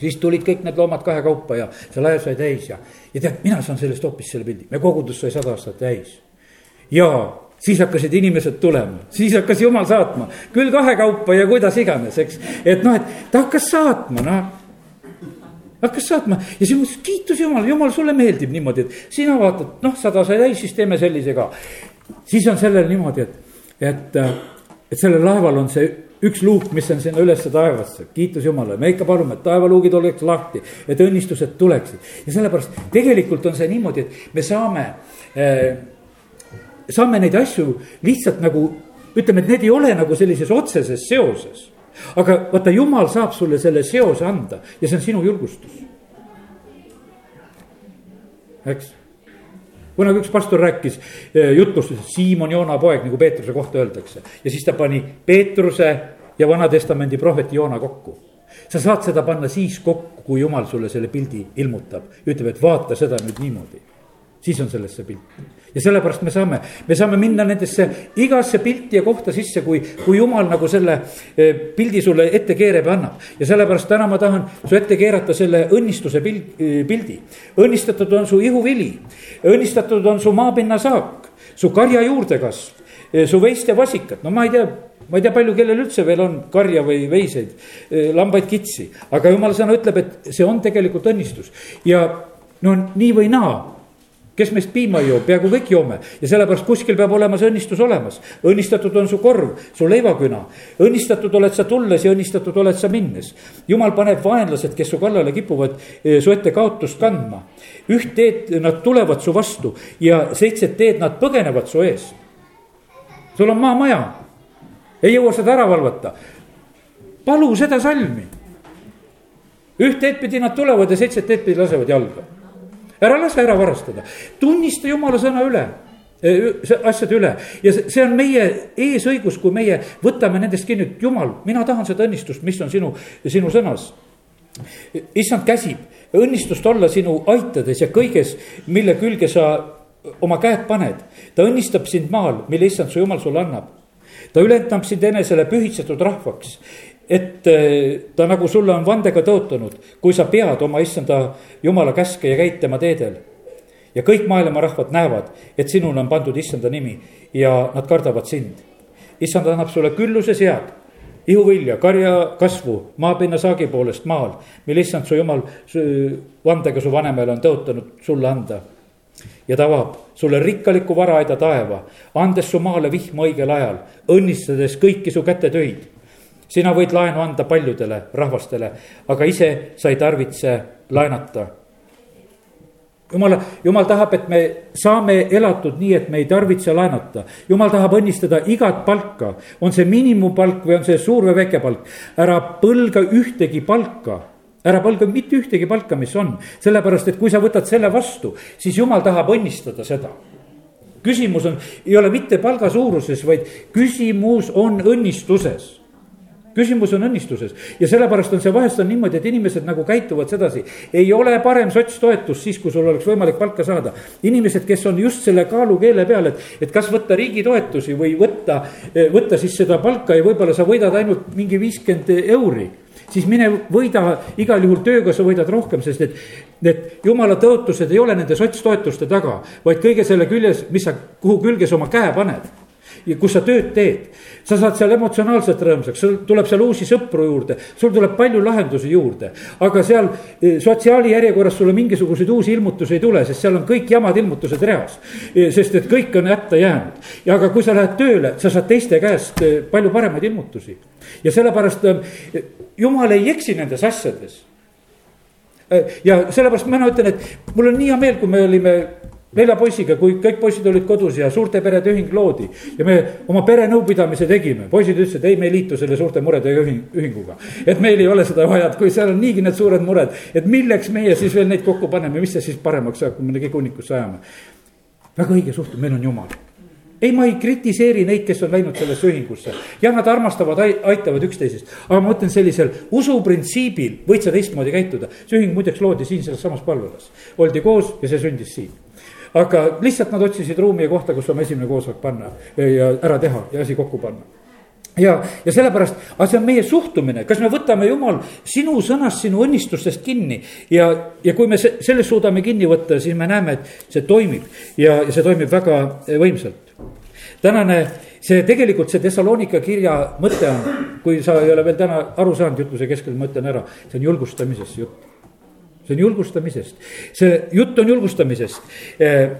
siis tulid kõik need loomad kahekaupa ja see laev sai täis ja, ja tead, mina saan sellest hoopis selle pildi, me kogudus sai sada aastat täis. ja siis hakkasid inimesed tulema, siis hakkas jumal saatma, küll kahekaupa ja kuidas iganes, eks. et noh, et ta hakkas saatma, noh hakkas saatma ja siis mõtlesin, kiitus Jumal, Jumal, sulle meeldib niimoodi, et sina vaatad, noh, sada sai täis, siis teeme sellise ka. siis on sellel niimoodi, et, et, et sellel laeval on see üks luuk, mis on sinna ülesse taevasse, kiitus Jumalale, me ikka palume, et taevaluugid oleks lahti, et õnnistused tuleksid. ja sellepärast tegelikult on see niimoodi, et me saame äh,, saame neid asju lihtsalt nagu ütleme, et need ei ole nagu sellises otseses seoses. Aga vaata, Jumal saab sulle selle seose anda ja see on sinu julgustus. eks kunagi üks pastor rääkis, eh, jutlustas, et Siimon Joona poeg, nagu Peetruse kohta öeldakse. ja siis ta pani Peetruse ja Vana-testamendi prohveti Joona kokku. sa saad seda panna siis kokku, kui jumal sulle selle pildi ilmutab, ütleb, et vaata seda nüüd niimoodi. siis on selles see pilt ja sellepärast me saame, me saame minna nendesse igasse pilti ja kohta sisse, kui, kui jumal nagu selle eh, pildi sulle ette keerab ja annab. ja sellepärast täna ma tahan su ette keerata selle õnnistuse pild, eh, pildi. õnnistatud on su ihuvili, õnnistatud on su maapinnasaak, su karja juurdekasv, eh, su veist ja vasikad, no ma ei tea ma ei tea, palju kellel üldse veel on karja või veiseid, lambaid, kitsi, aga jumala sõna ütleb, et see on tegelikult õnnistus. Ja no nii või naa kes meist piima ei joo, peaaegu kõik joome ja sellepärast kuskil peab olema see õnnistus olemas. õnnistatud on su korv, su leivaküna, õnnistatud oled sa tulles ja õnnistatud oled sa minnes. jumal paneb vaenlased, kes su kallale kipuvad, eh, su ette kaotust kandma. üht teed nad tulevad su vastu ja seitset teed nad põgenevad su ees. sul on maamaja, ei jõua seda ära valvata. palu seda salmi. üht teed pidi nad tulevad ja seitset teed pidi lasevad jalga ära lase ära varastada, tunnista jumala sõna üle e, asjade üle ja see on meie eesõigus, kui meie võtame nendest kinni, et jumal, mina tahan seda õnnistust, mis on sinu, sinu sõnas. issand käsib õnnistust olla sinu aitades ja kõiges, mille külge sa oma käed paned. ta õnnistab sind maal, mille issand su jumal sulle annab. ta ületab sind enesele pühitsetud rahvaks et eh, ta nagu sulle on vandega tõotanud, kui sa pead oma issanda jumala käske ja käid tema teedel. ja kõik maailma rahvad näevad, et sinule on pandud issanda nimi ja nad kardavad sind. issand annab sulle külluse sead, ihuvilja, karja kasvu maapinna saagi poolest maal, mille issand su jumal su, vandega su vanemale on tõotanud sulle anda ja ta avab sulle rikkaliku varaaeda taeva, andes su maale vihma õigel ajal, õnnistades kõiki su kätetöid sina võid laenu anda paljudele rahvastele, aga ise sa ei tarvitse laenata. jumala, jumal tahab, et me saame elatud nii, et me ei tarvitse laenata. jumal tahab õnnistada igat palka, on see miinimumpalk või on see suur või väike palk. ära põlga ühtegi palka ära palga mitte ühtegi palka, mis on, sellepärast et kui sa võtad selle vastu, siis jumal tahab õnnistada seda küsimus on, ei ole mitte palga suuruses, vaid küsimus on õnnistuses küsimus on õnnistuses ja sellepärast on see vahest on niimoodi, et inimesed nagu käituvad sedasi. ei ole parem sotstoetus siis, kui sul oleks võimalik palka saada. inimesed, kes on just selle kaalukeele peal, et, et kas võtta riigi toetusi või võtta, võtta siis seda palka ja võib-olla sa võidad ainult mingi viiskümmend euri siis mine võida igal juhul tööga, sa võidad rohkem, sest et need jumala tõotused ei ole nende sotstoetuste taga, vaid kõige selle küljes, mis sa, kuhu külge sa oma käe paned kus sa tööd teed. sa saad seal emotsionaalselt rõõmsaks, sul tuleb seal uusi sõpru juurde, sul tuleb palju lahendusi juurde. aga seal e, sotsiaalijärjekorras sulle mingisuguseid uusi ilmutusi ei tule, sest seal on kõik jamad ilmutused reas. E, sest et kõik on hätta jäänud ja aga kui sa lähed tööle, sa saad teiste käest e, palju paremaid ilmutusi. ja sellepärast jumal ei eksi nendes asjades ja sellepärast mina ütlen, et mul on nii hea meel, kui me olime nelja poisiga, kui kõik poisid olid kodus ja suurte perede ühing loodi. ja me oma pere nõupidamise tegime, poisid ütlesid, ei, me ei liitu selle suurte murede ühing, ühinguga. et meil ei ole seda vaja, et kui seal on niigi need suured mured, et milleks meie siis veel neid kokku paneme, mis see siis paremaks saab, kui me kõik hunnikusse ajame. väga õige suhtumine, meil on jumal ei, ma ei kritiseeri neid, kes on läinud sellesse ühingusse. jah, nad armastavad, aitavad üksteisest, aga ma ütlen sellisel usuprintsiibil võid sa teistmoodi käituda. see ühing muideks loodi siin selles samas palvelas, oldi koos ja see sündis siin aga lihtsalt nad otsisid ruumi ja kohta, kus oma esimene koosolek panna ja ära teha ja asi kokku panna. Ja, ja sellepärast, aga see on meie suhtumine, kas me võtame jumal sinu sõnast, sinu õnnistustest kinni? Ja, ja kui me sellest suudame kinni võtta, siis me näeme, et see toimib. Ja, ja see toimib väga võimsalt. tänane, see tegelikult see Thessalonika kirja mõte on, kui sa ei ole veel täna aru saanud jutluse keskel, ma ütlen ära, see on julgustamisest jutt see on julgustamisest, see jutt on julgustamisest. Eh,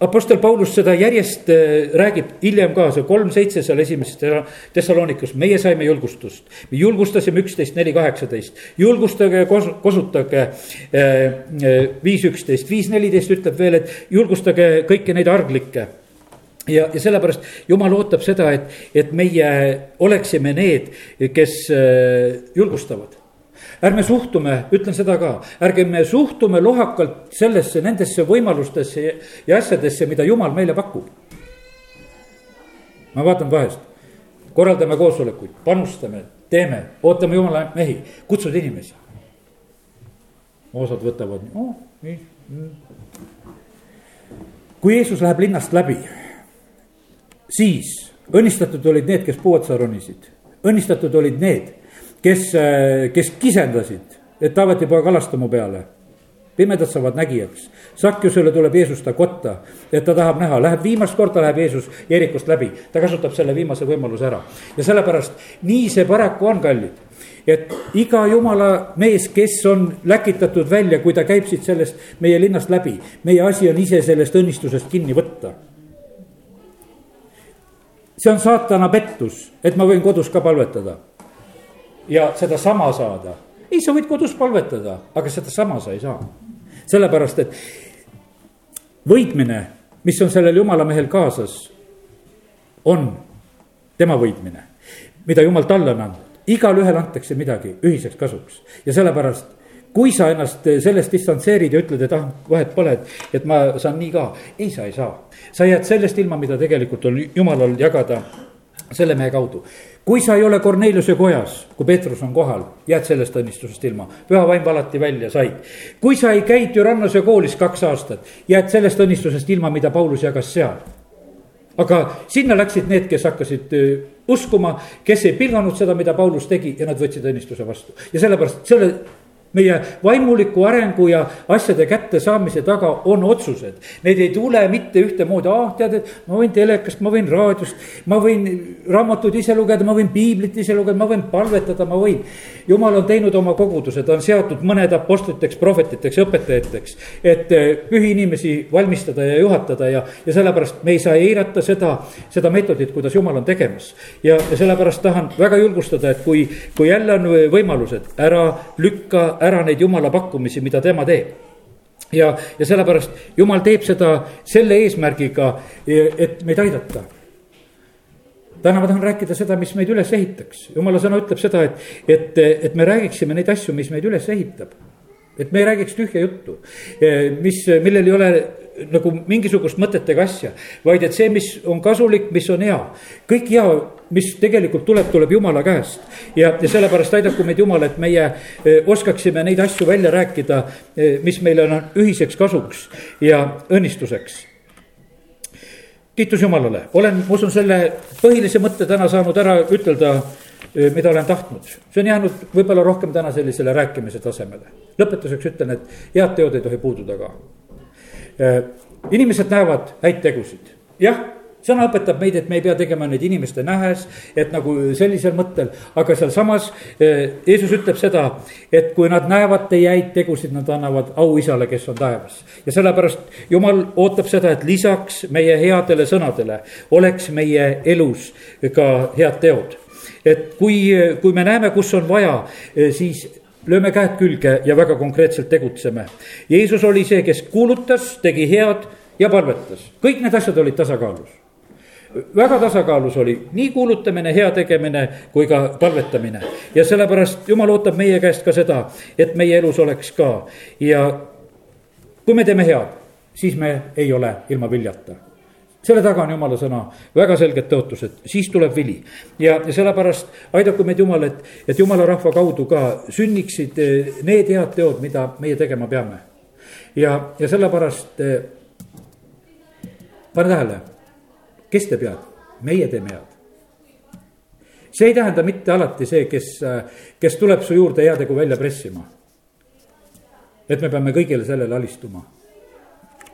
Apostel Paulus seda järjest äh, räägib hiljem ka, see kolm seitse seal esimeses Thessalonikus, meie saime julgustust. me julgustasime üksteist, neli, kaheksateist, julgustage, kosutage. Äh, äh, viis, üksteist, viis, neliteist ütleb veel, et julgustage kõiki neid arglikke ja, ja sellepärast jumal ootab seda, et, et meie oleksime need, kes julgustavad ärme suhtume, ütlen seda ka, ärge me suhtume lohakalt sellesse, nendesse võimalustesse ja asjadesse, mida jumal meile pakub. ma vaatan vahest, korraldame koosolekuid, panustame, teeme, ootame jumala mehi, kutsud inimesi. osad võtavad oh,, nii mm.. kui Jeesus läheb linnast läbi, siis õnnistatud olid need, kes puu otsa ronisid, õnnistatud olid need kes, äh, kes kisendasid, et Taaveti poja kalasta mu peale. pimedad saavad nägijaks, Sakjusele tuleb Jeesus ta kotta, et ta tahab näha, läheb viimast korda läheb Jeesus Jerikost läbi, ta kasutab selle viimase võimaluse ära. ja sellepärast nii see paraku on, kallid et iga jumala mees, kes on läkitatud välja, kui ta käib siit sellest meie linnast läbi, meie asi on ise sellest õnnistusest kinni võtta. see on saatana pettus, et ma võin kodus ka palvetada ja sedasama saada. ei, sa võid kodus palvetada, aga sedasama sa ei saa. sellepärast, et võitmine, mis on sellel jumala mehel kaasas, on tema võitmine, mida jumal talle on andnud. igalühel antakse midagi ühiseks kasuks ja sellepärast kui sa ennast sellest distantseerid ja ütled, et ah, vahet pole, et, et ma saan nii ka. ei, sa ei saa. sa jääd sellest ilma, mida tegelikult on jumalal jagada selle mehe kaudu kui sa ei ole Korneliuse kojas, kui Peetrus on kohal, jääd sellest õnnistusest ilma. püha vaim valati välja, said. kui sa ei käi Türannose koolis kaks aastat, jääd sellest õnnistusest ilma, mida Paulus jagas seal. aga sinna läksid need, kes hakkasid uskuma, kes ei pilganud seda, mida Paulus tegi ja nad võtsid õnnistuse vastu. ja sellepärast selle meie vaimuliku arengu ja asjade kättesaamise taga on otsused. Need ei tule mitte ühtemoodi, ah tead, et ma võin telekast, ma võin raadiost, ma võin raamatuid ise lugeda, ma võin piiblit ise lugeda, ma võin palvetada, ma võin. jumal on teinud oma koguduse, ta on seatud mõned apostliteks, prohvetiteks, õpetajateks. et eh, pühi inimesi valmistada ja juhatada ja, ja sellepärast me ei saa eirata seda, seda meetodit, kuidas jumal on tegemas. ja, ja sellepärast tahan väga julgustada, et kui, kui jälle on võimalused, ära lükka ära neid jumala pakkumisi, mida tema teeb ja, ja sellepärast jumal teeb seda selle eesmärgiga, et meid aidata. täna ma tahan rääkida seda, mis meid üles ehitaks, jumala sõna ütleb seda, et, et, et me räägiksime neid asju, mis meid üles ehitab. et me ei räägiks tühja juttu, mis, millel ei ole nagu mingisugust mõtet ega asja, vaid et see, mis on kasulik, mis on hea, kõik hea mis tegelikult tuleb, tuleb jumala käest. ja, ja sellepärast aidaku meid jumal, et meie oskaksime neid asju välja rääkida, mis meile on ühiseks kasuks ja õnnistuseks. kiitus Jumalale, olen, ma usun, selle põhilise mõtte täna saanud ära ütelda, mida olen tahtnud. see on jäänud võib-olla rohkem täna sellisele rääkimise tasemele. lõpetuseks ütlen, et head teod ei tohi puududa ka. Inimesed näevad häid tegusid, jah sõna õpetab meid, et me ei pea tegema neid inimeste nähes, et nagu sellisel mõttel, aga sealsamas eh, Jeesus ütleb seda, et kui nad näevad teie häid tegusid, nad annavad au isale, kes on taevas. ja sellepärast Jumal ootab seda, et lisaks meie headele sõnadele oleks meie elus ka head teod. et kui, kui me näeme, kus on vaja, eh, siis lööme käed külge ja väga konkreetselt tegutseme. Jeesus oli see, kes kuulutas, tegi head ja palvetas, kõik need asjad olid tasakaalus väga tasakaalus oli nii kuulutamine, heategemine kui ka palvetamine. ja sellepärast jumal ootab meie käest ka seda, et meie elus oleks ka ja kui me teeme head, siis me ei ole ilma viljata selle taga on jumala sõna, väga selged tõotused, siis tuleb vili. ja, ja sellepärast aidaku meid jumal, et, et jumala rahva kaudu ka sünniksid eh, need head teod, mida meie tegema peame. ja, ja sellepärast eh, pane tähele kes teeb head? meie teeme head. see ei tähenda mitte alati see, kes, kes tuleb su juurde heategu välja pressima. et me peame kõigile sellele alistuma.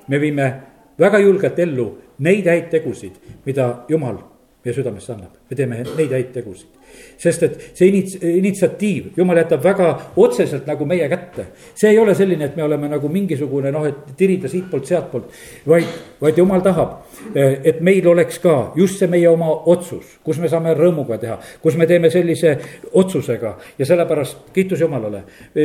me viime väga julgelt ellu neid häid tegusid, mida Jumal meie südamesse annab, me teeme neid häid tegusid sest et see inits-, initsiatiiv, jumal jätab väga otseselt nagu meie kätte. see ei ole selline, et me oleme nagu mingisugune noh, et tirida siitpoolt, sealtpoolt. vaid, vaid jumal tahab, et meil oleks ka just see meie oma otsus, kus me saame rõõmuga teha. kus me teeme sellise otsusega ja sellepärast kiitus Jumalale,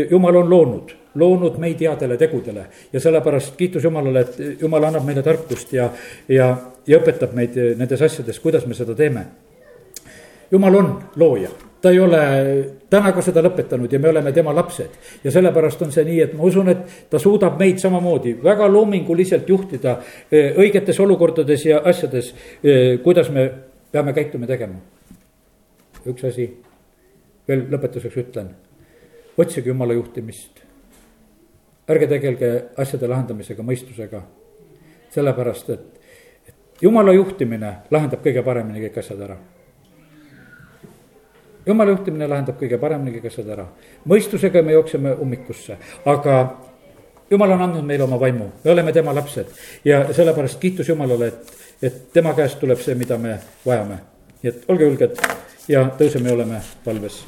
Jumal on loonud loonud meid headele tegudele ja sellepärast kiitus Jumalale, et Jumal annab meile tarkust ja, ja, ja õpetab meid nendes asjades, kuidas me seda teeme jumal on looja, ta ei ole täna ka seda lõpetanud ja me oleme tema lapsed. ja sellepärast on see nii, et ma usun, et ta suudab meid samamoodi väga loominguliselt juhtida eh, õigetes olukordades ja asjades, eh, kuidas me peame käituma tegema. üks asi veel lõpetuseks ütlen, otsige jumala juhtimist. ärge tegelge asjade lahendamisega mõistusega, sellepärast et, et jumala juhtimine lahendab kõige paremini kõik asjad ära jumala juhtimine lahendab kõige paremini kõige seda ära. mõistusega me jookseme ummikusse, aga jumal on andnud meile oma vaimu, me oleme tema lapsed ja sellepärast kiitus Jumalale, et, et tema käest tuleb see, mida me vajame. nii et olge julged ja tõuseme ja oleme valves